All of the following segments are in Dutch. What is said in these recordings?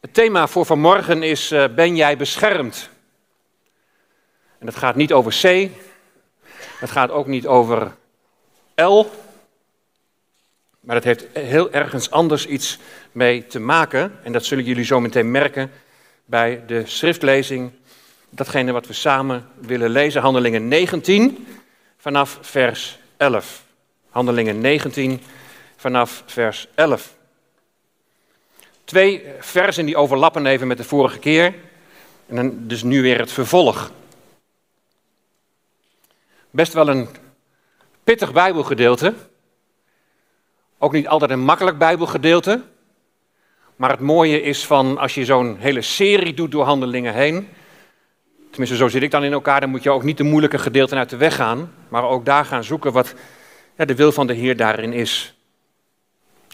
Het thema voor vanmorgen is: uh, Ben jij beschermd? En het gaat niet over C, het gaat ook niet over L, maar het heeft heel ergens anders iets mee te maken. En dat zullen jullie zo meteen merken bij de schriftlezing. Datgene wat we samen willen lezen, Handelingen 19 vanaf vers 11. Handelingen 19 vanaf vers 11. Twee versen die overlappen even met de vorige keer. En dan dus nu weer het vervolg. Best wel een pittig Bijbelgedeelte. Ook niet altijd een makkelijk Bijbelgedeelte. Maar het mooie is van als je zo'n hele serie doet door handelingen heen. Tenminste, zo zit ik dan in elkaar. Dan moet je ook niet de moeilijke gedeelten uit de weg gaan. Maar ook daar gaan zoeken wat ja, de wil van de Heer daarin is.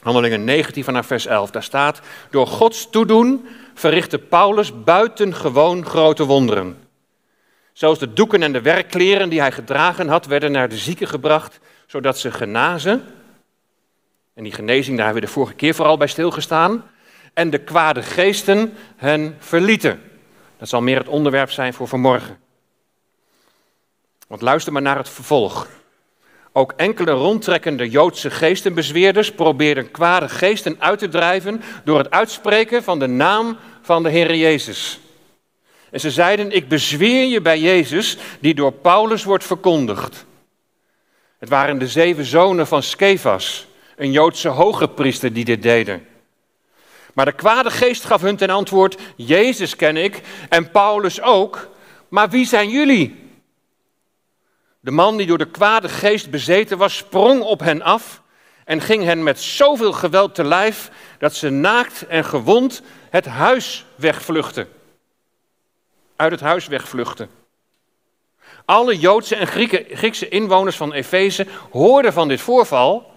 Handelingen 19 vanaf vers 11. Daar staat: Door Gods toedoen verrichtte Paulus buitengewoon grote wonderen. Zelfs de doeken en de werkkleren die hij gedragen had, werden naar de zieken gebracht, zodat ze genazen. En die genezing, daar hebben we de vorige keer vooral bij stilgestaan. En de kwade geesten hen verlieten. Dat zal meer het onderwerp zijn voor vanmorgen. Want luister maar naar het vervolg. Ook enkele rondtrekkende Joodse geestenbezweerders probeerden kwade geesten uit te drijven door het uitspreken van de naam van de Heer Jezus. En ze zeiden, ik bezweer je bij Jezus, die door Paulus wordt verkondigd. Het waren de zeven zonen van Skefas, een Joodse hoge priester, die dit deden. Maar de kwade geest gaf hun ten antwoord, Jezus ken ik en Paulus ook, maar wie zijn jullie? De man die door de kwade geest bezeten was, sprong op hen af en ging hen met zoveel geweld te lijf dat ze naakt en gewond het huis wegvluchtten. Uit het huis wegvluchten. Alle Joodse en Griekse inwoners van Efeze hoorden van dit voorval,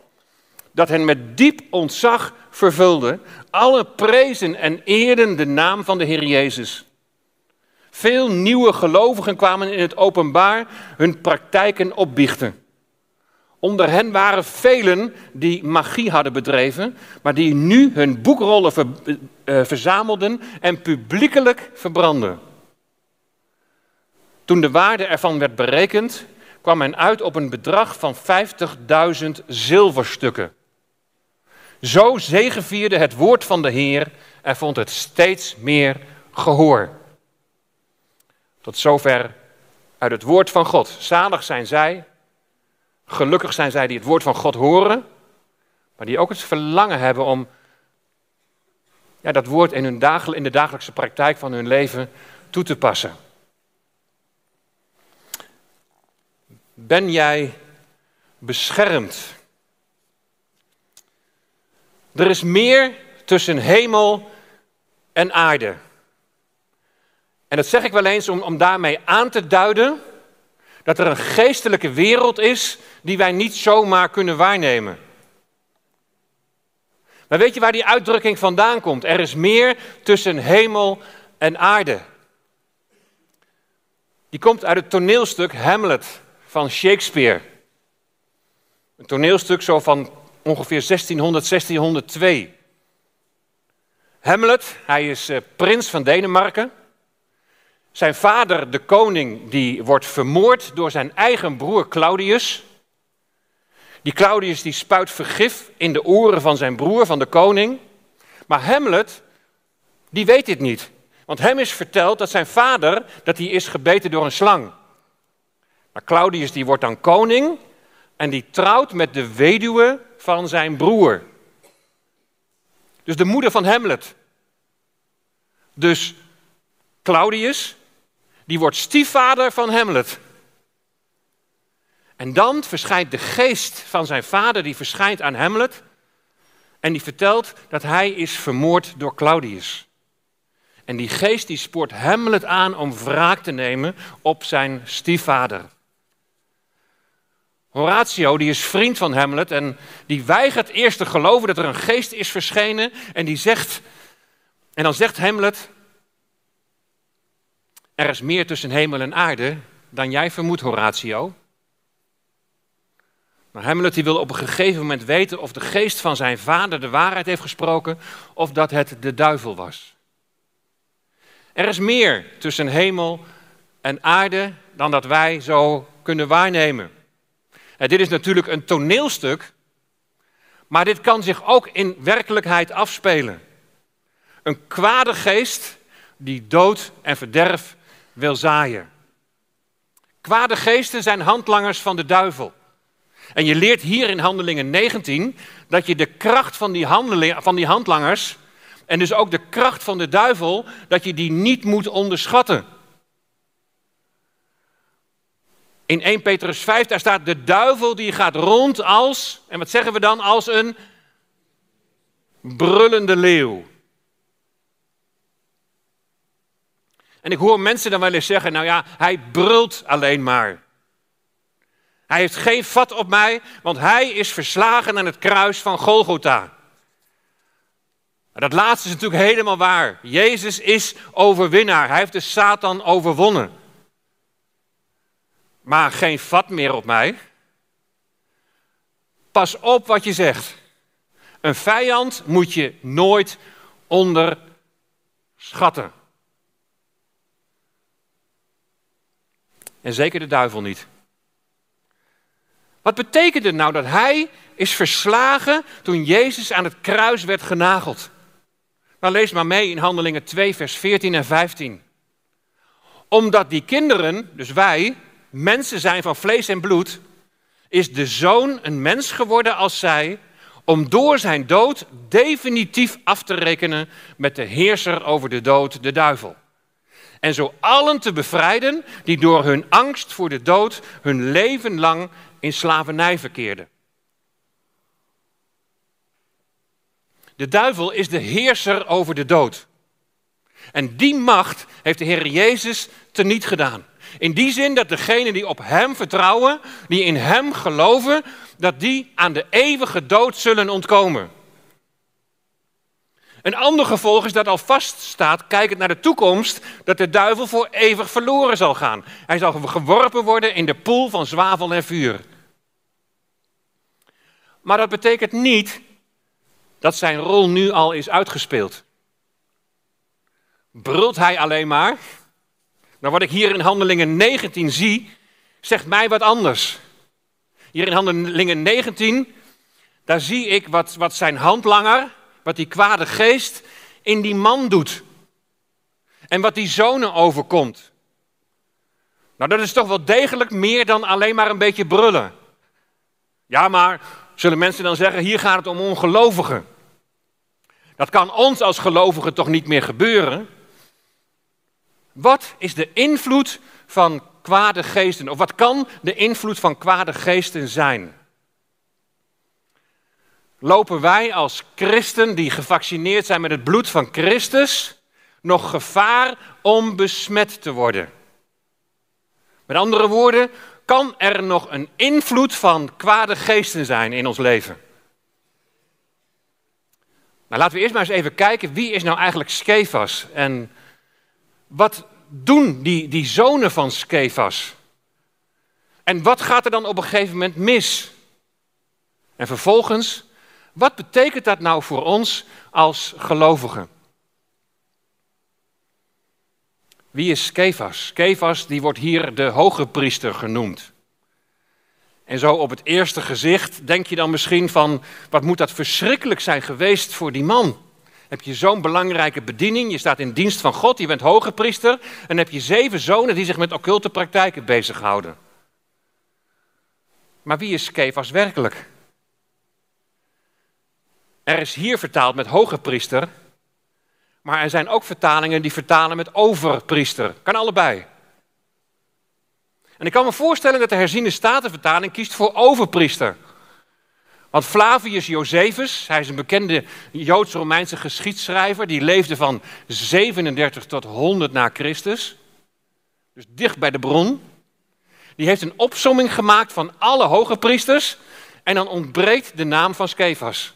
dat hen met diep ontzag vervulde. Alle prezen en eerden de naam van de Heer Jezus. Veel nieuwe gelovigen kwamen in het openbaar hun praktijken opbiechten. Onder hen waren velen die magie hadden bedreven, maar die nu hun boekrollen eh, verzamelden en publiekelijk verbrandden. Toen de waarde ervan werd berekend, kwam men uit op een bedrag van 50.000 zilverstukken. Zo zegevierde het woord van de Heer en vond het steeds meer gehoor. Tot zover uit het woord van God. Zalig zijn zij, gelukkig zijn zij die het woord van God horen, maar die ook het verlangen hebben om ja, dat woord in, hun in de dagelijkse praktijk van hun leven toe te passen. Ben jij beschermd? Er is meer tussen hemel en aarde. En dat zeg ik wel eens om, om daarmee aan te duiden dat er een geestelijke wereld is die wij niet zomaar kunnen waarnemen. Maar weet je waar die uitdrukking vandaan komt? Er is meer tussen hemel en aarde. Die komt uit het toneelstuk Hamlet van Shakespeare. Een toneelstuk zo van ongeveer 1600, 1602. Hamlet, hij is uh, prins van Denemarken. Zijn vader, de koning, die wordt vermoord door zijn eigen broer Claudius. Die Claudius die spuit vergif in de oren van zijn broer, van de koning. Maar Hamlet, die weet dit niet. Want hem is verteld dat zijn vader, dat hij is gebeten door een slang. Maar Claudius die wordt dan koning en die trouwt met de weduwe van zijn broer. Dus de moeder van Hamlet. Dus Claudius, die wordt stiefvader van Hamlet. En dan verschijnt de geest van zijn vader, die verschijnt aan Hamlet. En die vertelt dat hij is vermoord door Claudius. En die geest die spoort Hamlet aan om wraak te nemen op zijn stiefvader. Horatio, die is vriend van Hamlet en die weigert eerst te geloven dat er een geest is verschenen. En die zegt, en dan zegt Hamlet, er is meer tussen hemel en aarde dan jij vermoedt, Horatio. Maar Hamlet die wil op een gegeven moment weten of de geest van zijn vader de waarheid heeft gesproken of dat het de duivel was. Er is meer tussen hemel en aarde dan dat wij zo kunnen waarnemen. En dit is natuurlijk een toneelstuk, maar dit kan zich ook in werkelijkheid afspelen. Een kwade geest die dood en verderf wil zaaien. Kwade geesten zijn handlangers van de duivel. En je leert hier in Handelingen 19 dat je de kracht van die, van die handlangers en dus ook de kracht van de duivel, dat je die niet moet onderschatten. In 1 Petrus 5, daar staat de duivel die gaat rond als, en wat zeggen we dan, als een brullende leeuw. En ik hoor mensen dan wel eens zeggen, nou ja, hij brult alleen maar. Hij heeft geen vat op mij, want hij is verslagen aan het kruis van Golgotha. Dat laatste is natuurlijk helemaal waar. Jezus is overwinnaar. Hij heeft de Satan overwonnen. Maar geen vat meer op mij. Pas op wat je zegt. Een vijand moet je nooit onderschatten. En zeker de duivel niet. Wat betekent het nou dat hij is verslagen toen Jezus aan het kruis werd genageld? Nou, lees maar mee in Handelingen 2, vers 14 en 15. Omdat die kinderen, dus wij, mensen zijn van vlees en bloed, is de zoon een mens geworden als zij, om door zijn dood definitief af te rekenen met de heerser over de dood, de duivel. En zo allen te bevrijden die door hun angst voor de dood hun leven lang in slavernij verkeerden. De duivel is de heerser over de dood. En die macht heeft de Heer Jezus teniet gedaan. In die zin dat degenen die op Hem vertrouwen, die in Hem geloven, dat die aan de eeuwige dood zullen ontkomen. Een ander gevolg is dat al vaststaat, kijkend naar de toekomst, dat de duivel voor eeuwig verloren zal gaan. Hij zal geworpen worden in de poel van zwavel en vuur. Maar dat betekent niet dat zijn rol nu al is uitgespeeld. Brult hij alleen maar? Nou, wat ik hier in Handelingen 19 zie, zegt mij wat anders. Hier in Handelingen 19, daar zie ik wat, wat zijn handlanger, wat die kwade geest in die man doet. En wat die zonen overkomt. Nou, dat is toch wel degelijk meer dan alleen maar een beetje brullen. Ja, maar zullen mensen dan zeggen, hier gaat het om ongelovigen. Dat kan ons als gelovigen toch niet meer gebeuren? Wat is de invloed van kwade geesten? Of wat kan de invloed van kwade geesten zijn? Lopen wij als christen die gevaccineerd zijn met het bloed van Christus nog gevaar om besmet te worden? Met andere woorden, kan er nog een invloed van kwade geesten zijn in ons leven? Nou, laten we eerst maar eens even kijken, wie is nou eigenlijk Skefas? En wat doen die, die zonen van Skefas? En wat gaat er dan op een gegeven moment mis? En vervolgens, wat betekent dat nou voor ons als gelovigen? Wie is Skefas? Skefas die wordt hier de hoge priester genoemd. En zo op het eerste gezicht denk je dan misschien van, wat moet dat verschrikkelijk zijn geweest voor die man? Heb je zo'n belangrijke bediening, je staat in dienst van God, je bent hoge priester en heb je zeven zonen die zich met occulte praktijken bezighouden. Maar wie is Kefas werkelijk? Er is hier vertaald met hoge priester, maar er zijn ook vertalingen die vertalen met overpriester. Kan allebei. En ik kan me voorstellen dat de herziende statenvertaling kiest voor overpriester. Want Flavius Josephus, hij is een bekende Joods-Romeinse geschiedschrijver, die leefde van 37 tot 100 na Christus, dus dicht bij de bron. Die heeft een opsomming gemaakt van alle hoge priesters en dan ontbreekt de naam van Skefas.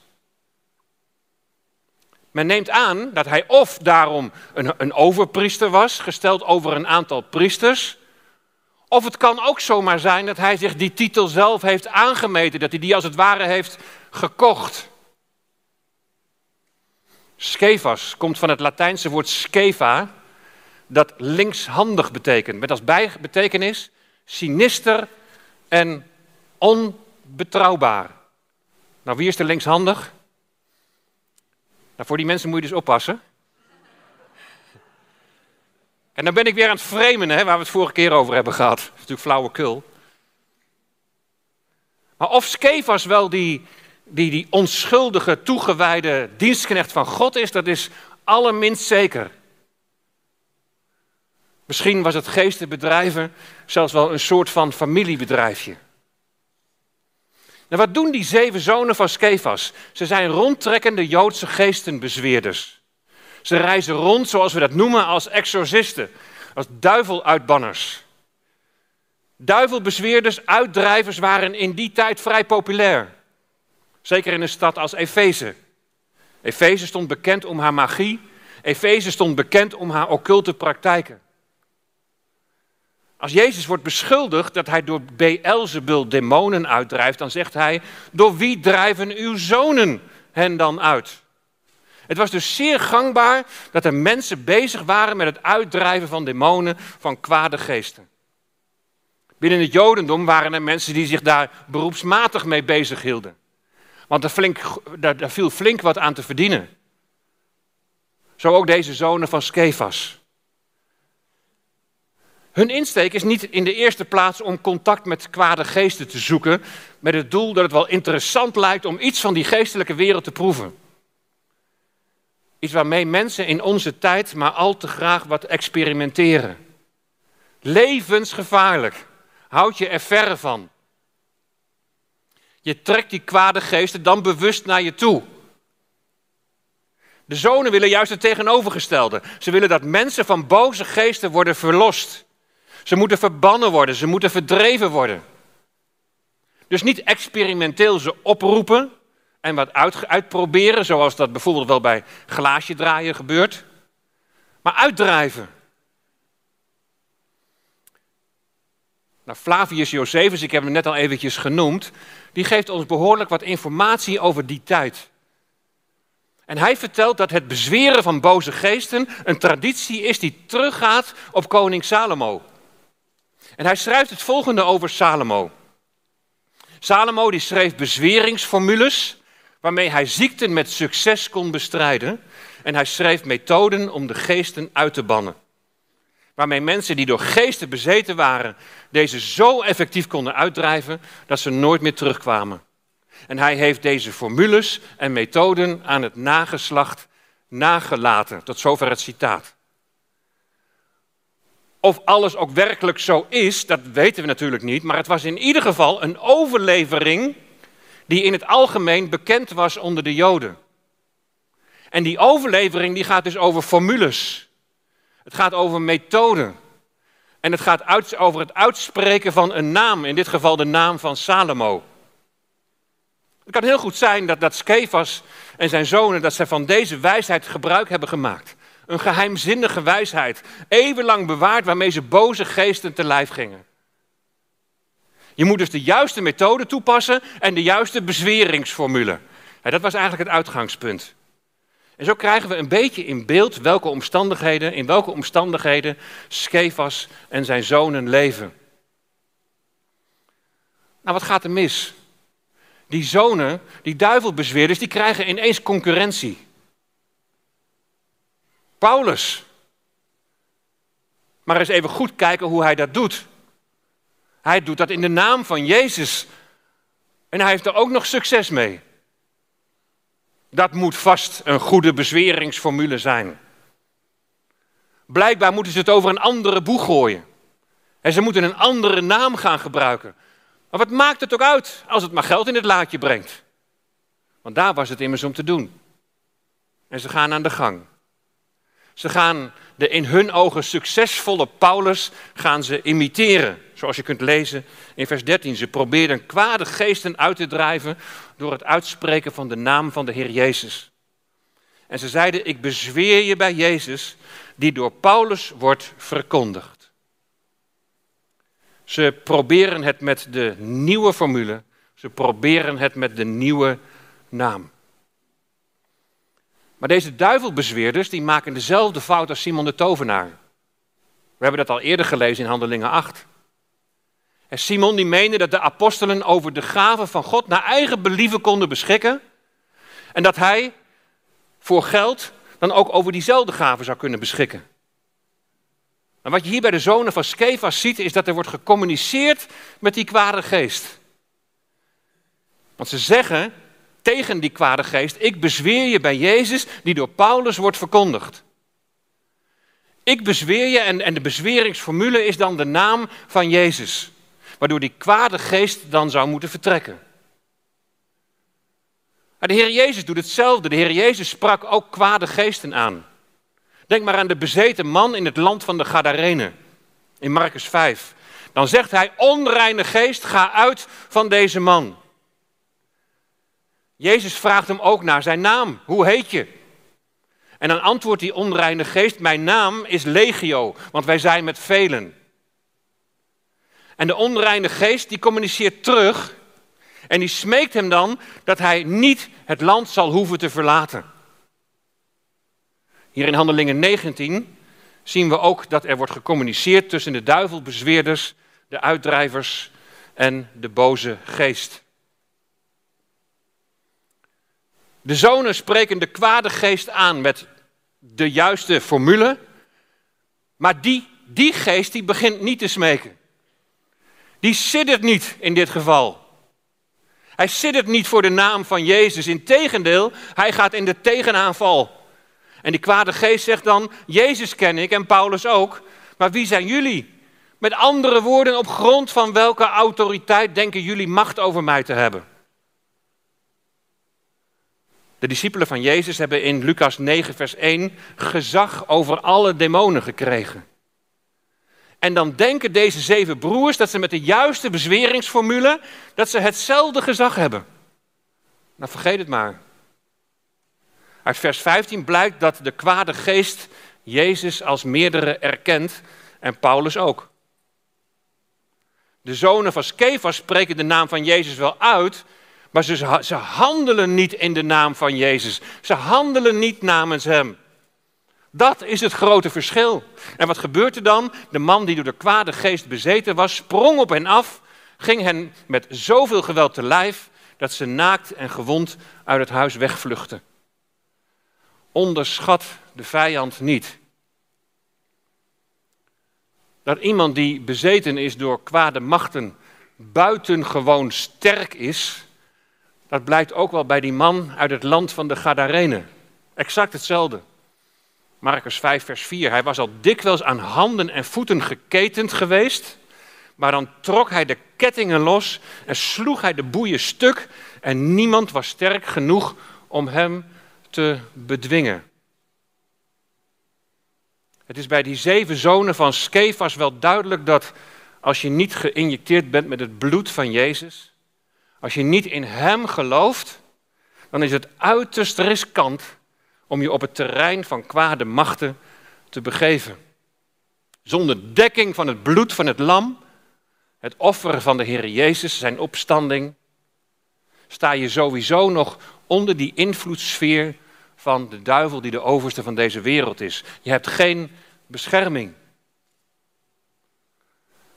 Men neemt aan dat hij of daarom een, een overpriester was, gesteld over een aantal priesters, of het kan ook zomaar zijn dat hij zich die titel zelf heeft aangemeten, dat hij die als het ware heeft gekocht. Skevas komt van het Latijnse woord skeva, dat linkshandig betekent. Met als bijbetekenis sinister en onbetrouwbaar. Nou, wie is er linkshandig? Nou, voor die mensen moet je dus oppassen. En dan ben ik weer aan het framen, hè, waar we het vorige keer over hebben gehad. Dat is natuurlijk flauwekul. Maar of Skevas wel die, die, die onschuldige, toegewijde dienstknecht van God is, dat is allerminst zeker. Misschien was het geestenbedrijven zelfs wel een soort van familiebedrijfje. Nou, wat doen die zeven zonen van Skefas? Ze zijn rondtrekkende Joodse geestenbezweerders. Ze reizen rond, zoals we dat noemen, als exorcisten, als duiveluitbanners. Duivelbezweerders, uitdrijvers waren in die tijd vrij populair. Zeker in een stad als Efeze. Efeze stond bekend om haar magie. Efeze stond bekend om haar occulte praktijken. Als Jezus wordt beschuldigd dat hij door Beelzebul demonen uitdrijft, dan zegt hij: Door wie drijven uw zonen hen dan uit? Het was dus zeer gangbaar dat er mensen bezig waren met het uitdrijven van demonen, van kwade geesten. Binnen het Jodendom waren er mensen die zich daar beroepsmatig mee bezig hielden. Want er, flink, daar, viel flink wat aan te verdienen. Zo ook deze zonen van Skefas. Hun insteek is niet in de eerste plaats om contact met kwade geesten te zoeken, met het doel dat het wel interessant lijkt om iets van die geestelijke wereld te proeven. Iets waarmee mensen in onze tijd maar al te graag wat experimenteren. Levensgevaarlijk. Houd je er verre van. Je trekt die kwade geesten dan bewust naar je toe. De zonen willen juist het tegenovergestelde. Ze willen dat mensen van boze geesten worden verlost. Ze moeten verbannen worden, ze moeten verdreven worden. Dus niet experimenteel ze oproepen en wat uitproberen, zoals dat bijvoorbeeld wel bij glaasje draaien gebeurt, maar uitdrijven. Nou, Flavius Josephus, ik heb hem net al eventjes genoemd, die geeft ons behoorlijk wat informatie over die tijd. En hij vertelt dat het bezweren van boze geesten een traditie is die teruggaat op koning Salomo. En hij schrijft het volgende over Salomo. Salomo die schreef bezweringsformules waarmee hij ziekten met succes kon bestrijden. En hij schreef methoden om de geesten uit te bannen. Waarmee mensen die door geesten bezeten waren, deze zo effectief konden uitdrijven dat ze nooit meer terugkwamen. En hij heeft deze formules en methoden aan het nageslacht nagelaten. Tot zover het citaat. Of alles ook werkelijk zo is, dat weten we natuurlijk niet, maar het was in ieder geval een overlevering die in het algemeen bekend was onder de Joden. En die overlevering die gaat dus over formules. Het gaat over methoden. En het gaat over het uitspreken van een naam, in dit geval de naam van Salomo. Het kan heel goed zijn dat, dat Skefas en zijn zonen dat ze van deze wijsheid gebruik hebben gemaakt. Een geheimzinnige wijsheid, eeuwenlang bewaard waarmee ze boze geesten te lijf gingen. Je moet dus de juiste methode toepassen en de juiste bezweringsformule. dat was eigenlijk het uitgangspunt. En zo krijgen we een beetje in beeld welke omstandigheden, in welke omstandigheden Skefas en zijn zonen leven. Nou, wat gaat er mis? Die zonen, die duivelbezweerders, die krijgen ineens concurrentie. Paulus. Maar eens even goed kijken hoe hij dat doet. Hij doet dat in de naam van Jezus. En hij heeft er ook nog succes mee. Dat moet vast een goede bezweringsformule zijn. Blijkbaar moeten ze het over een andere boeg gooien. En ze moeten een andere naam gaan gebruiken. Maar wat maakt het ook uit als het maar geld in het laadje brengt? Want daar was het immers om te doen. En ze gaan aan de gang. Ze gaan de in hun ogen succesvolle Paulus gaan ze imiteren. Zoals je kunt lezen in vers 13. Ze probeerden kwade geesten uit te drijven door het uitspreken van de naam van de Heer Jezus. En ze zeiden, ik bezweer je bij Jezus, die door Paulus wordt verkondigd. Ze proberen het met de nieuwe formule, ze proberen het met de nieuwe naam. Maar deze duivelbezweerders die maken dezelfde fout als Simon de Tovenaar. We hebben dat al eerder gelezen in Handelingen 8. En Simon die meende dat de apostelen over de gaven van God naar eigen believen konden beschikken. En dat hij voor geld dan ook over diezelfde gaven zou kunnen beschikken. Maar wat je hier bij de zonen van Skefas ziet, is dat er wordt gecommuniceerd met die kwade geest. Want ze zeggen tegen die kwade geest, ik bezweer je bij Jezus die door Paulus wordt verkondigd. Ik bezweer je en, en de bezweringsformule is dan de naam van Jezus. Waardoor die kwade geest dan zou moeten vertrekken. Maar de Heer Jezus doet hetzelfde. De Heer Jezus sprak ook kwade geesten aan. Denk maar aan de bezeten man in het land van de Gadarenen. In Marcus 5. Dan zegt hij, onreine geest, ga uit van deze man. Jezus vraagt hem ook naar zijn naam. Hoe heet je? En dan antwoordt die onreine geest, mijn naam is Legio, want wij zijn met velen. En de onreine geest die communiceert terug en die smeekt hem dan dat hij niet het land zal hoeven te verlaten. Hier in Handelingen 19 zien we ook dat er wordt gecommuniceerd tussen de duivelbezweerders, de uitdrijvers en de boze geest. De zonen spreken de kwade geest aan met de juiste formule, maar die, die geest die begint niet te smeken. Die siddert niet in dit geval. Hij siddert niet voor de naam van Jezus. Integendeel, hij gaat in de tegenaanval. En die kwade geest zegt dan: Jezus ken ik en Paulus ook, maar wie zijn jullie? Met andere woorden, op grond van welke autoriteit denken jullie macht over mij te hebben? De discipelen van Jezus hebben in Lucas 9, vers 1 gezag over alle demonen gekregen. En dan denken deze zeven broers dat ze met de juiste bezweringsformule, dat ze hetzelfde gezag hebben. Nou, vergeet het maar. Uit vers 15 blijkt dat de kwade geest Jezus als meerdere erkent en Paulus ook. De zonen van Skefas spreken de naam van Jezus wel uit, maar ze, ze handelen niet in de naam van Jezus. Ze handelen niet namens Hem. Dat is het grote verschil. En wat gebeurt er dan? De man die door de kwade geest bezeten was, sprong op hen af, ging hen met zoveel geweld te lijf, dat ze naakt en gewond uit het huis wegvluchtten. Onderschat de vijand niet. Dat iemand die bezeten is door kwade machten buitengewoon sterk is, dat blijkt ook wel bij die man uit het land van de Gadarenen. Exact hetzelfde. Marcus 5, vers 4. Hij was al dikwijls aan handen en voeten geketend geweest. Maar dan trok hij de kettingen los en sloeg hij de boeien stuk. En niemand was sterk genoeg om hem te bedwingen. Het is bij die zeven zonen van Skefas wel duidelijk dat als je niet geïnjecteerd bent met het bloed van Jezus, als je niet in Hem gelooft, dan is het uiterst riskant om je op het terrein van kwade machten te begeven. Zonder dekking van het bloed van het lam, het offer van de Heer Jezus, zijn opstanding, sta je sowieso nog onder die invloedssfeer van de duivel die de overste van deze wereld is. Je hebt geen bescherming.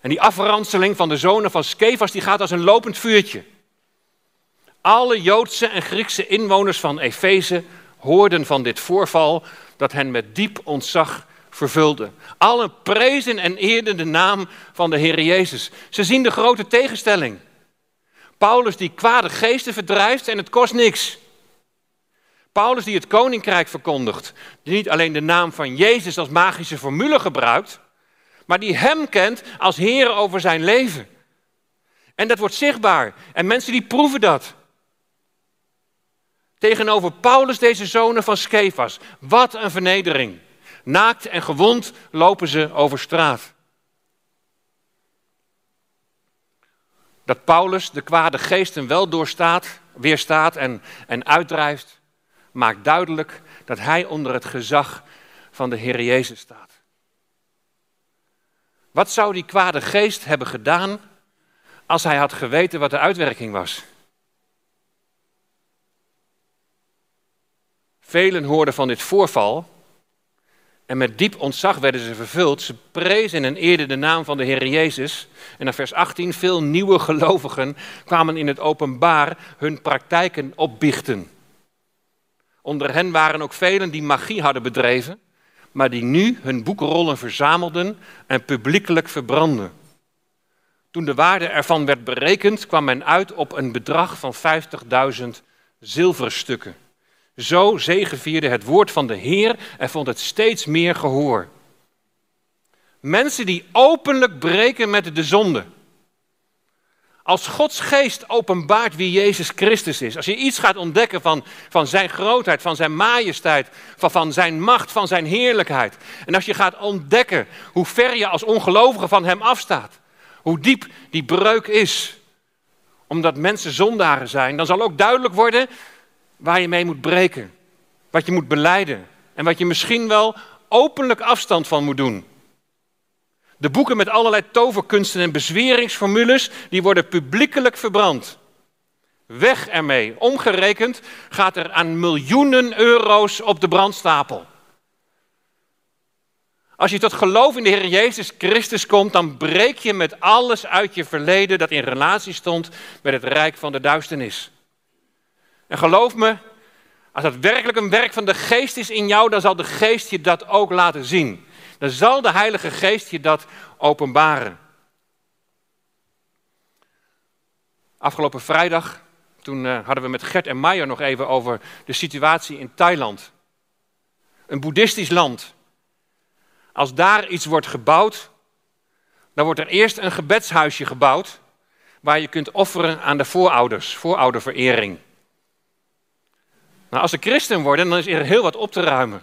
En die afranseling van de zonen van Skefas die gaat als een lopend vuurtje. Alle Joodse en Griekse inwoners van Efeze hoorden van dit voorval dat hen met diep ontzag vervulde. Allen prezen en eerden de naam van de Heer Jezus. Ze zien de grote tegenstelling. Paulus die kwade geesten verdrijft en het kost niks. Paulus die het koninkrijk verkondigt, die niet alleen de naam van Jezus als magische formule gebruikt, maar die hem kent als Heer over zijn leven. En dat wordt zichtbaar en mensen die proeven dat. Tegenover Paulus, deze zonen van Skefas. Wat een vernedering. Naakt en gewond lopen ze over straat. Dat Paulus de kwade geesten wel doorstaat, weerstaat en, en uitdrijft, maakt duidelijk dat hij onder het gezag van de Heer Jezus staat. Wat zou die kwade geest hebben gedaan als hij had geweten wat de uitwerking was? Velen hoorden van dit voorval En met diep ontzag werden ze vervuld. Ze prezen en eerden de naam van de Heer Jezus. En naar vers 18, veel nieuwe gelovigen kwamen in het openbaar hun praktijken opbiechten. Onder hen waren ook velen die magie hadden bedreven, maar die nu hun boekrollen verzamelden en publiekelijk verbrandden. Toen de waarde ervan werd berekend, kwam men uit op een bedrag van 50.000 zilverstukken. Zo zegevierde het woord van de Heer en vond het steeds meer gehoor. Mensen die openlijk breken met de zonde. Als Gods geest openbaart wie Jezus Christus is, als je iets gaat ontdekken van, van zijn grootheid, van zijn majesteit, van, van zijn macht, van zijn heerlijkheid. En als je gaat ontdekken hoe ver je als ongelovige van hem afstaat, hoe diep die breuk is, omdat mensen zondaren zijn, dan zal ook duidelijk worden waar je mee moet breken, wat je moet beleiden en wat je misschien wel openlijk afstand van moet doen. De boeken met allerlei toverkunsten en bezweringsformules, die worden publiekelijk verbrand. Weg ermee. Omgerekend gaat er aan miljoenen euro's op de brandstapel. Als je tot geloof in de Heer Jezus Christus komt, dan breek je met alles uit je verleden dat in relatie stond met het rijk van de duisternis. En geloof me, als dat werkelijk een werk van de geest is in jou, dan zal de geest je dat ook laten zien. Dan zal de Heilige Geest je dat openbaren. Afgelopen vrijdag, toen uh, hadden we met Gert en Meijer nog even over de situatie in Thailand. Een boeddhistisch land. Als daar iets wordt gebouwd, dan wordt er eerst een gebedshuisje gebouwd waar je kunt offeren aan de voorouders, voorouderverering. Maar als ze christen worden, dan is er heel wat op te ruimen.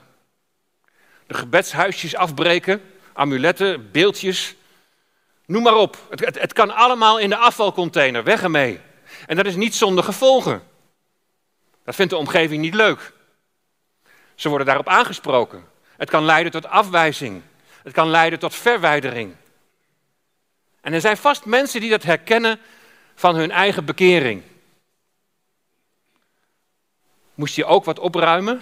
De gebedshuisjes afbreken, amuletten, beeldjes, noem maar op. Het, het, het kan allemaal in de afvalcontainer, weg ermee. En dat is niet zonder gevolgen. Dat vindt de omgeving niet leuk. Ze worden daarop aangesproken. Het kan leiden tot afwijzing. Het kan leiden tot verwijdering. En er zijn vast mensen die dat herkennen van hun eigen bekering. Moest je ook wat opruimen?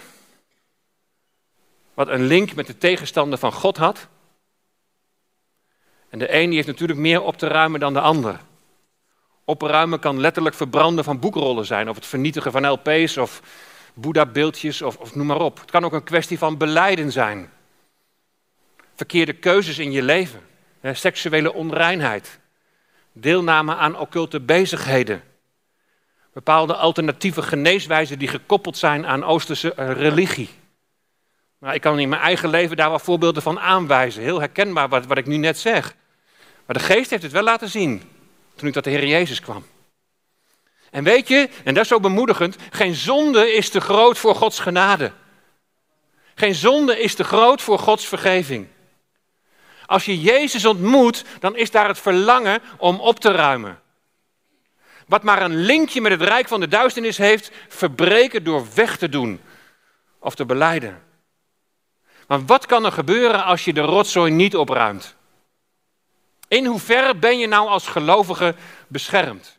Wat een link met de tegenstander van God had? En de een heeft natuurlijk meer op te ruimen dan de ander. Opruimen kan letterlijk verbranden van boekrollen zijn, of het vernietigen van LP's of Boeddha-beeldjes of, of noem maar op. Het kan ook een kwestie van beleiden zijn. Verkeerde keuzes in je leven, seksuele onreinheid, deelname aan occulte bezigheden, bepaalde alternatieve geneeswijzen die gekoppeld zijn aan Oosterse eh, religie. Nou, ik kan in mijn eigen leven daar wel voorbeelden van aanwijzen. Heel herkenbaar wat, wat ik nu net zeg. Maar de geest heeft het wel laten zien toen ik tot de Heer Jezus kwam. En weet je, en dat is zo bemoedigend, geen zonde is te groot voor Gods genade. Geen zonde is te groot voor Gods vergeving. Als je Jezus ontmoet, dan is daar het verlangen om op te ruimen. Wat maar een linkje met het rijk van de duisternis heeft, verbreken door weg te doen of te beleiden. Maar wat kan er gebeuren als je de rotzooi niet opruimt? In hoeverre ben je nou als gelovige beschermd?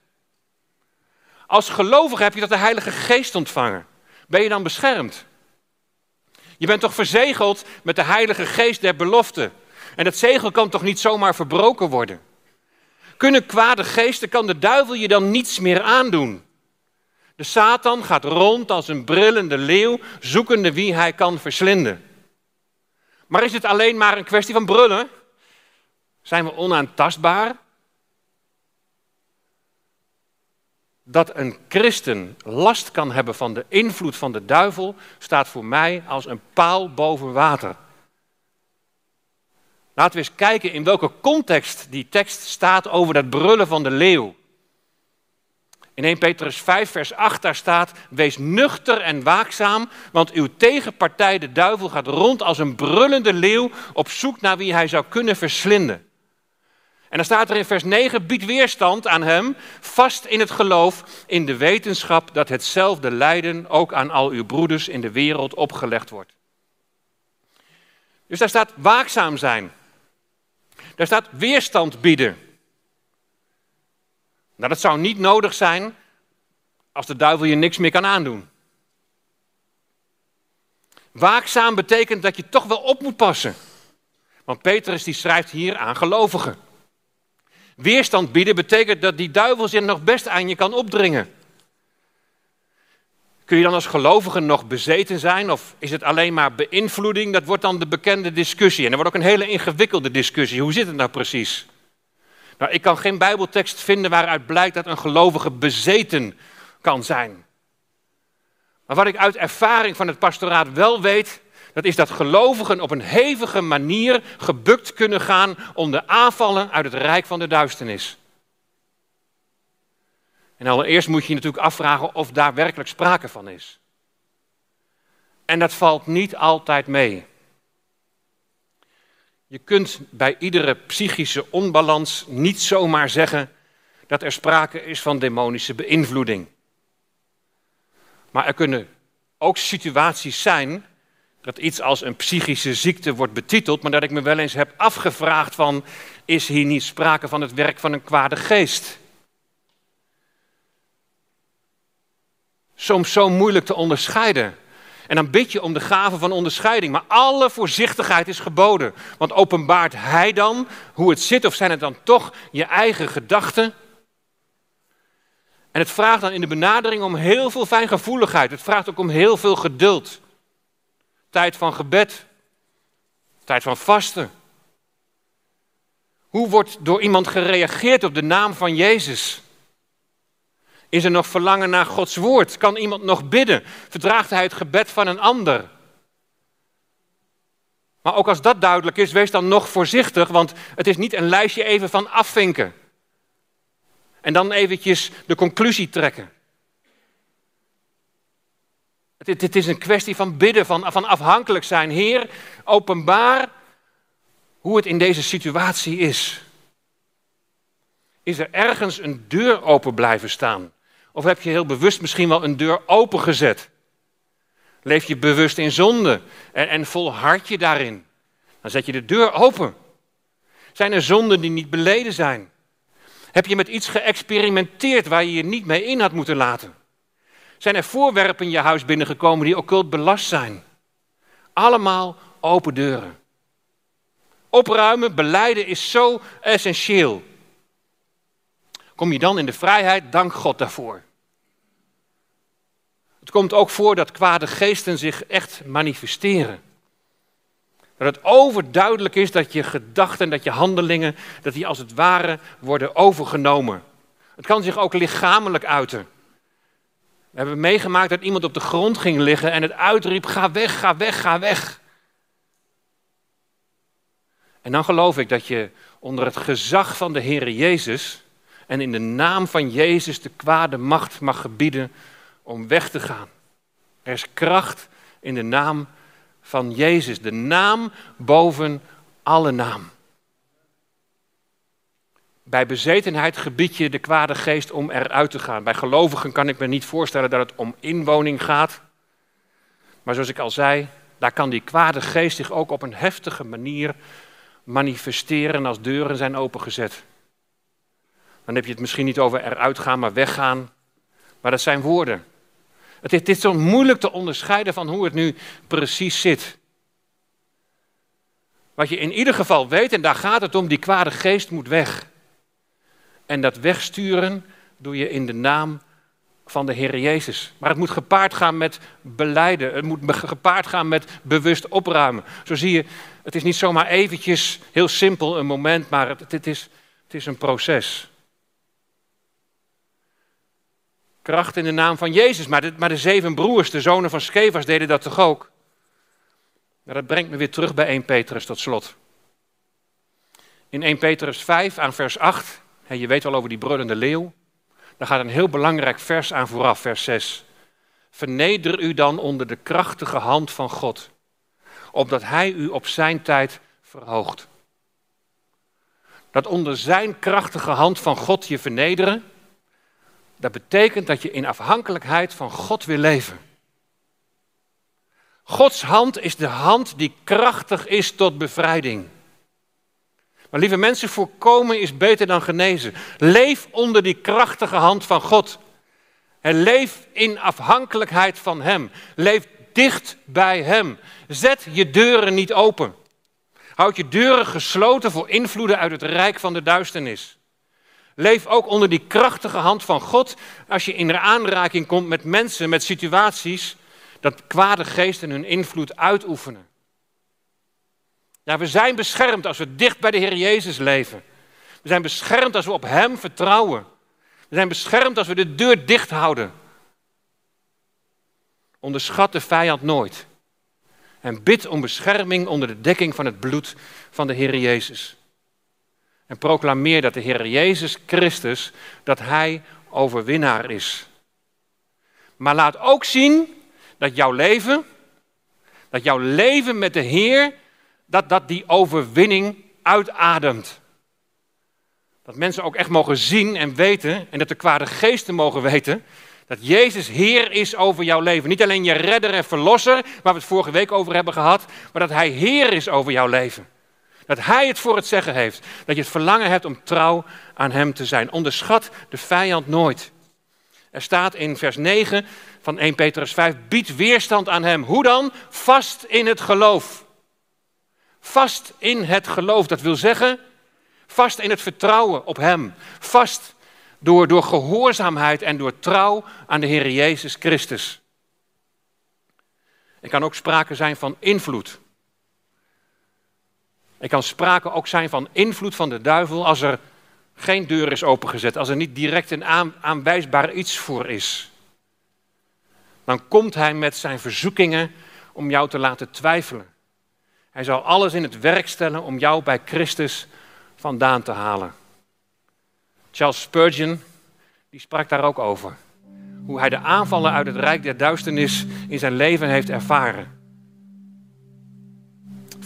Als gelovige heb je dat de Heilige Geest ontvangen. Ben je dan beschermd? Je bent toch verzegeld met de Heilige Geest der belofte. En dat zegel kan toch niet zomaar verbroken worden? Kunnen kwade geesten, kan de duivel je dan niets meer aandoen? De Satan gaat rond als een brillende leeuw, zoekende wie hij kan verslinden. Maar is het alleen maar een kwestie van brullen? Zijn we onaantastbaar? Dat een christen last kan hebben van de invloed van de duivel, staat voor mij als een paal boven water. Laten we eens kijken in welke context die tekst staat over dat brullen van de leeuw. In 1 Petrus 5, vers 8, daar staat: Wees nuchter en waakzaam, want uw tegenpartij, de duivel, gaat rond als een brullende leeuw op zoek naar wie hij zou kunnen verslinden. En dan staat er in vers 9: Bied weerstand aan hem, vast in het geloof, in de wetenschap dat hetzelfde lijden ook aan al uw broeders in de wereld opgelegd wordt. Dus daar staat waakzaam zijn. Daar staat weerstand bieden. Nou, dat zou niet nodig zijn als de duivel je niks meer kan aandoen. Waakzaam betekent dat je toch wel op moet passen. Want Petrus die schrijft hier aan gelovigen. Weerstand bieden betekent dat die duivel zich nog best aan je kan opdringen. Kun je dan als gelovige nog bezeten zijn of is het alleen maar beïnvloeding? Dat wordt dan de bekende discussie. En er wordt ook een hele ingewikkelde discussie. Hoe zit het nou precies? Nou, ik kan geen Bijbeltekst vinden waaruit blijkt dat een gelovige bezeten kan zijn. Maar wat ik uit ervaring van het pastoraat wel weet, dat is dat gelovigen op een hevige manier gebukt kunnen gaan onder aanvallen uit het rijk van de duisternis. En allereerst moet je je natuurlijk afvragen of daar werkelijk sprake van is. En dat valt niet altijd mee. Je kunt bij iedere psychische onbalans niet zomaar zeggen dat er sprake is van demonische beïnvloeding. Maar er kunnen ook situaties zijn dat iets als een psychische ziekte wordt betiteld, maar dat ik me wel eens heb afgevraagd van, is hier niet sprake van het werk van een kwade geest? Soms zo moeilijk te onderscheiden. En dan bid je om de gave van onderscheiding. Maar alle voorzichtigheid is geboden. Want openbaart hij dan hoe het zit, of zijn het dan toch je eigen gedachten? En het vraagt dan in de benadering om heel veel fijngevoeligheid. Het vraagt ook om heel veel geduld. Tijd van gebed. Tijd van vasten. Hoe wordt door iemand gereageerd op de naam van Jezus? Is er nog verlangen naar Gods woord? Kan iemand nog bidden? Verdraagt hij het gebed van een ander? Maar ook als dat duidelijk is, wees dan nog voorzichtig, want het is niet een lijstje even van afvinken. En dan eventjes de conclusie trekken. Het, is een kwestie van bidden, van, van afhankelijk zijn. Heer, openbaar hoe het in deze situatie is. Is er ergens een deur open blijven staan? Of heb je heel bewust misschien wel een deur opengezet? Leef je bewust in zonde en, en volhard je daarin? Dan zet je de deur open. Zijn er zonden die niet beleden zijn? Heb je met iets geëxperimenteerd waar je je niet mee in had moeten laten? Zijn er voorwerpen in je huis binnengekomen die occult belast zijn? Allemaal open deuren. Opruimen, beleiden is zo essentieel. Kom je dan in de vrijheid, dank God daarvoor. Het komt ook voor dat kwade geesten zich echt manifesteren. Dat het overduidelijk is dat je gedachten, dat je handelingen, dat die als het ware worden overgenomen. Het kan zich ook lichamelijk uiten. We hebben meegemaakt dat iemand op de grond ging liggen en het uitriep: ga weg, ga weg, ga weg. En dan geloof ik dat je onder het gezag van de Heer Jezus en in de naam van Jezus de kwade macht mag gebieden om weg te gaan. Er is kracht in de naam van Jezus, de naam boven alle naam. Bij bezetenheid gebied je de kwade geest om eruit te gaan. Bij gelovigen kan ik me niet voorstellen dat het om inwoning gaat. Maar zoals ik al zei, daar kan die kwade geest zich ook op een heftige manier manifesteren als deuren zijn opengezet. Dan heb je het misschien niet over eruit gaan, maar weggaan. Maar dat zijn woorden. Het is, is zo moeilijk te onderscheiden van hoe het nu precies zit. Wat je in ieder geval weet, en daar gaat het om, die kwade geest moet weg. En dat wegsturen doe je in de naam van de Heer Jezus. Maar het moet gepaard gaan met beleiden. Het moet gepaard gaan met bewust opruimen. Zo zie je, het is niet zomaar eventjes heel simpel een moment, maar het, het, is, het is een proces. Kracht in de naam van Jezus. Maar de, maar de zeven broers, de zonen van Skevas, deden dat toch ook? Dat brengt me weer terug bij 1 Petrus tot slot. In 1 Petrus 5 aan vers 8, je weet wel over die brullende leeuw, daar gaat een heel belangrijk vers aan vooraf, vers 6. Verneder u dan onder de krachtige hand van God, opdat Hij u op zijn tijd verhoogt. Dat onder zijn krachtige hand van God je vernederen, dat betekent dat je in afhankelijkheid van God wil leven. Gods hand is de hand die krachtig is tot bevrijding. Maar lieve mensen, voorkomen is beter dan genezen. Leef onder die krachtige hand van God. En leef in afhankelijkheid van Hem. Leef dicht bij Hem. Zet je deuren niet open. Houd je deuren gesloten voor invloeden uit het rijk van de duisternis. Leef ook onder die krachtige hand van God als je in aanraking komt met mensen, met situaties dat kwade geesten hun invloed uitoefenen. Ja, we zijn beschermd als we dicht bij de Heer Jezus leven. We zijn beschermd als we op Hem vertrouwen. We zijn beschermd als we de deur dicht houden. Onderschat de vijand nooit. En bid om bescherming onder de dekking van het bloed van de Heer Jezus. En proclameer dat de Heer Jezus Christus, dat Hij overwinnaar is. Maar laat ook zien dat jouw leven, dat jouw leven met de Heer, dat dat die overwinning uitademt. Dat mensen ook echt mogen zien en weten, en dat de kwade geesten mogen weten, dat Jezus Heer is over jouw leven. Niet alleen je redder en verlosser, waar we het vorige week over hebben gehad, maar dat Hij Heer is over jouw leven. Dat Hij het voor het zeggen heeft. Dat je het verlangen hebt om trouw aan Hem te zijn. Onderschat de vijand nooit. Er staat in vers 9 van 1 Petrus 5, bied weerstand aan Hem. Hoe dan? Vast in het geloof. Vast in het geloof, dat wil zeggen, vast in het vertrouwen op Hem. Vast door, door gehoorzaamheid en door trouw aan de Heer Jezus Christus. Er kan ook sprake zijn van invloed. Er kan sprake ook zijn van invloed van de duivel als er geen deur is opengezet, als er niet direct een aanwijsbaar iets voor is. Dan komt hij met zijn verzoekingen om jou te laten twijfelen. Hij zal alles in het werk stellen om jou bij Christus vandaan te halen. Charles Spurgeon, die sprak daar ook over. Hoe hij de aanvallen uit het rijk der duisternis in zijn leven heeft ervaren.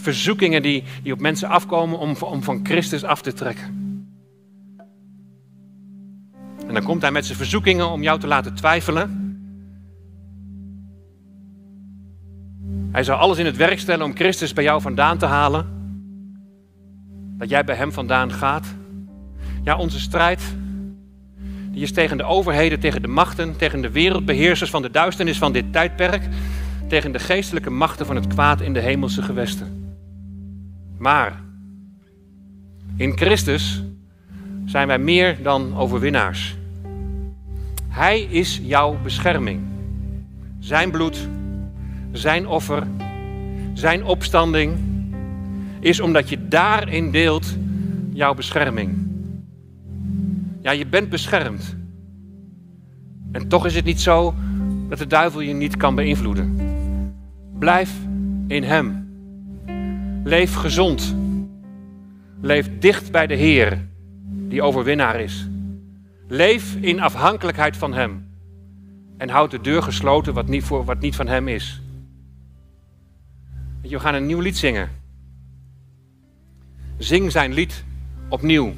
Verzoekingen die, die op mensen afkomen om, om van Christus af te trekken. En dan komt hij met zijn verzoekingen om jou te laten twijfelen. Hij zal alles in het werk stellen om Christus bij jou vandaan te halen. Dat jij bij Hem vandaan gaat. Ja, onze strijd, die is tegen de overheden, tegen de machten, tegen de wereldbeheersers van de duisternis van dit tijdperk, tegen de geestelijke machten van het kwaad in de hemelse gewesten. Maar in Christus zijn wij meer dan overwinnaars. Hij is jouw bescherming. Zijn bloed, zijn offer, zijn opstanding is omdat je daarin deelt jouw bescherming. Ja, je bent beschermd. En toch is het niet zo dat de duivel je niet kan beïnvloeden. Blijf in Hem. Leef gezond. Leef dicht bij de Heer, die overwinnaar is. Leef in afhankelijkheid van Hem. En houd de deur gesloten wat niet, voor, wat niet van Hem is. We gaan een nieuw lied zingen. Zing zijn lied opnieuw.